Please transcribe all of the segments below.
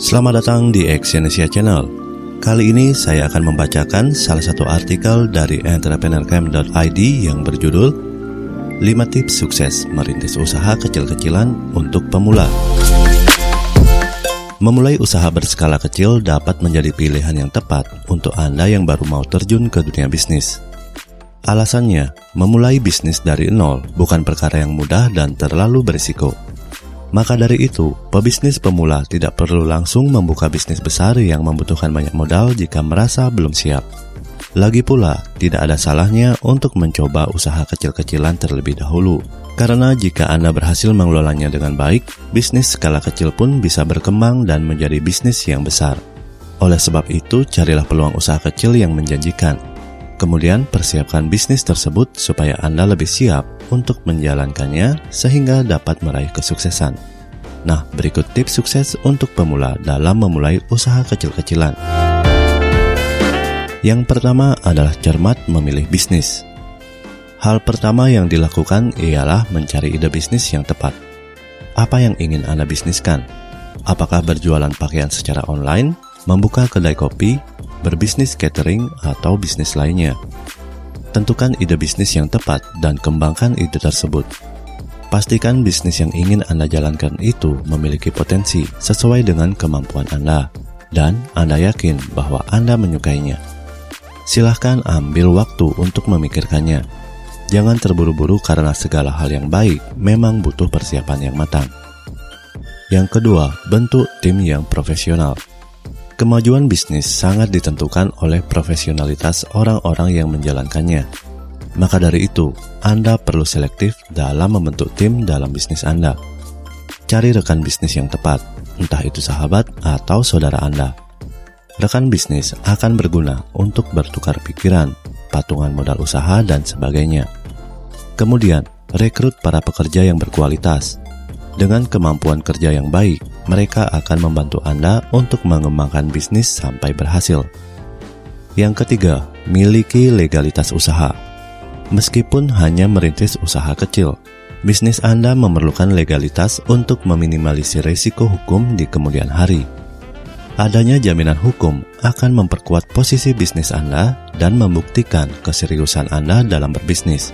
Selamat datang di Exyonesia Channel. Kali ini saya akan membacakan salah satu artikel dari entrepreneurcamp.id yang berjudul 5 tips sukses merintis usaha kecil-kecilan untuk pemula. Memulai usaha berskala kecil dapat menjadi pilihan yang tepat untuk Anda yang baru mau terjun ke dunia bisnis. Alasannya, memulai bisnis dari nol bukan perkara yang mudah dan terlalu berisiko. Maka dari itu, pebisnis pemula tidak perlu langsung membuka bisnis besar yang membutuhkan banyak modal jika merasa belum siap. Lagi pula, tidak ada salahnya untuk mencoba usaha kecil-kecilan terlebih dahulu. Karena jika Anda berhasil mengelolanya dengan baik, bisnis skala kecil pun bisa berkembang dan menjadi bisnis yang besar. Oleh sebab itu, carilah peluang usaha kecil yang menjanjikan. Kemudian, persiapkan bisnis tersebut supaya Anda lebih siap untuk menjalankannya sehingga dapat meraih kesuksesan. Nah, berikut tips sukses untuk pemula dalam memulai usaha kecil-kecilan. Yang pertama adalah cermat memilih bisnis. Hal pertama yang dilakukan ialah mencari ide bisnis yang tepat. Apa yang ingin Anda bisniskan? Apakah berjualan pakaian secara online, membuka kedai kopi, berbisnis catering, atau bisnis lainnya. Tentukan ide bisnis yang tepat dan kembangkan ide tersebut. Pastikan bisnis yang ingin Anda jalankan itu memiliki potensi sesuai dengan kemampuan Anda, dan Anda yakin bahwa Anda menyukainya. Silahkan ambil waktu untuk memikirkannya. Jangan terburu-buru karena segala hal yang baik memang butuh persiapan yang matang. Yang kedua, bentuk tim yang profesional. Kemajuan bisnis sangat ditentukan oleh profesionalitas orang-orang yang menjalankannya. Maka dari itu, Anda perlu selektif dalam membentuk tim dalam bisnis Anda. Cari rekan bisnis yang tepat, entah itu sahabat atau saudara Anda. Rekan bisnis akan berguna untuk bertukar pikiran, patungan modal usaha, dan sebagainya. Kemudian, rekrut para pekerja yang berkualitas. Dengan kemampuan kerja yang baik, mereka akan membantu Anda untuk mengembangkan bisnis sampai berhasil. Yang ketiga, miliki legalitas usaha. Meskipun hanya merintis usaha kecil, bisnis Anda memerlukan legalitas untuk meminimalisir risiko hukum di kemudian hari. Adanya jaminan hukum akan memperkuat posisi bisnis Anda dan membuktikan keseriusan Anda dalam berbisnis.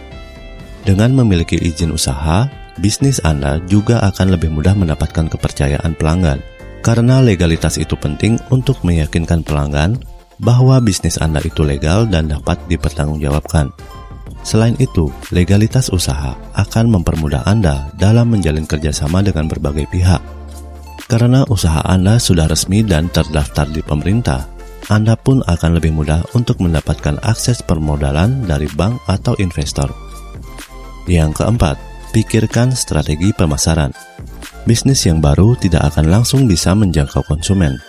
Dengan memiliki izin usaha, bisnis Anda juga akan lebih mudah mendapatkan kepercayaan pelanggan. Karena legalitas itu penting untuk meyakinkan pelanggan bahwa bisnis Anda itu legal dan dapat dipertanggungjawabkan. Selain itu, legalitas usaha akan mempermudah Anda dalam menjalin kerjasama dengan berbagai pihak. Karena usaha Anda sudah resmi dan terdaftar di pemerintah, Anda pun akan lebih mudah untuk mendapatkan akses permodalan dari bank atau investor. Yang keempat, pikirkan strategi pemasaran. Bisnis yang baru tidak akan langsung bisa menjangkau konsumen.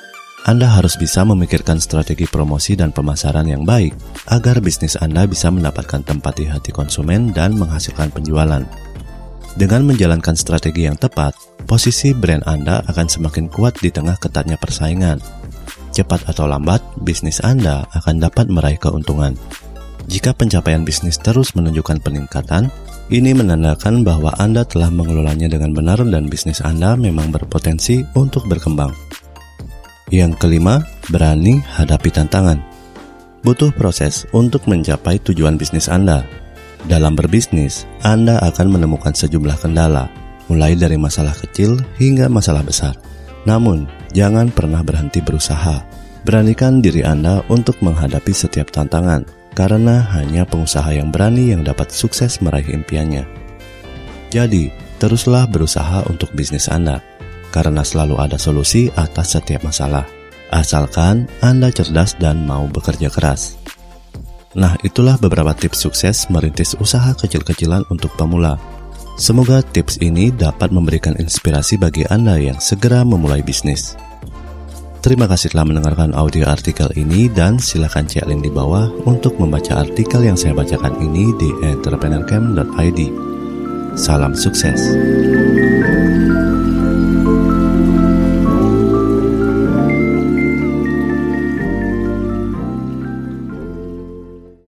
Anda harus bisa memikirkan strategi promosi dan pemasaran yang baik agar bisnis Anda bisa mendapatkan tempat di hati konsumen dan menghasilkan penjualan. Dengan menjalankan strategi yang tepat, posisi brand Anda akan semakin kuat di tengah ketatnya persaingan. Cepat atau lambat, bisnis Anda akan dapat meraih keuntungan. Jika pencapaian bisnis terus menunjukkan peningkatan, ini menandakan bahwa Anda telah mengelolanya dengan benar dan bisnis Anda memang berpotensi untuk berkembang. Yang kelima, berani hadapi tantangan. Butuh proses untuk mencapai tujuan bisnis Anda. Dalam berbisnis, Anda akan menemukan sejumlah kendala, mulai dari masalah kecil hingga masalah besar. Namun, jangan pernah berhenti berusaha. Beranikan diri Anda untuk menghadapi setiap tantangan, karena hanya pengusaha yang berani yang dapat sukses meraih impiannya. Jadi, teruslah berusaha untuk bisnis Anda, karena selalu ada solusi atas setiap masalah, asalkan Anda cerdas dan mau bekerja keras. Nah, itulah beberapa tips sukses merintis usaha kecil-kecilan untuk pemula. Semoga tips ini dapat memberikan inspirasi bagi Anda yang segera memulai bisnis. Terima kasih telah mendengarkan audio artikel ini dan silakan cek link di bawah untuk membaca artikel yang saya bacakan ini di entrepreneurcamp.id. Salam sukses.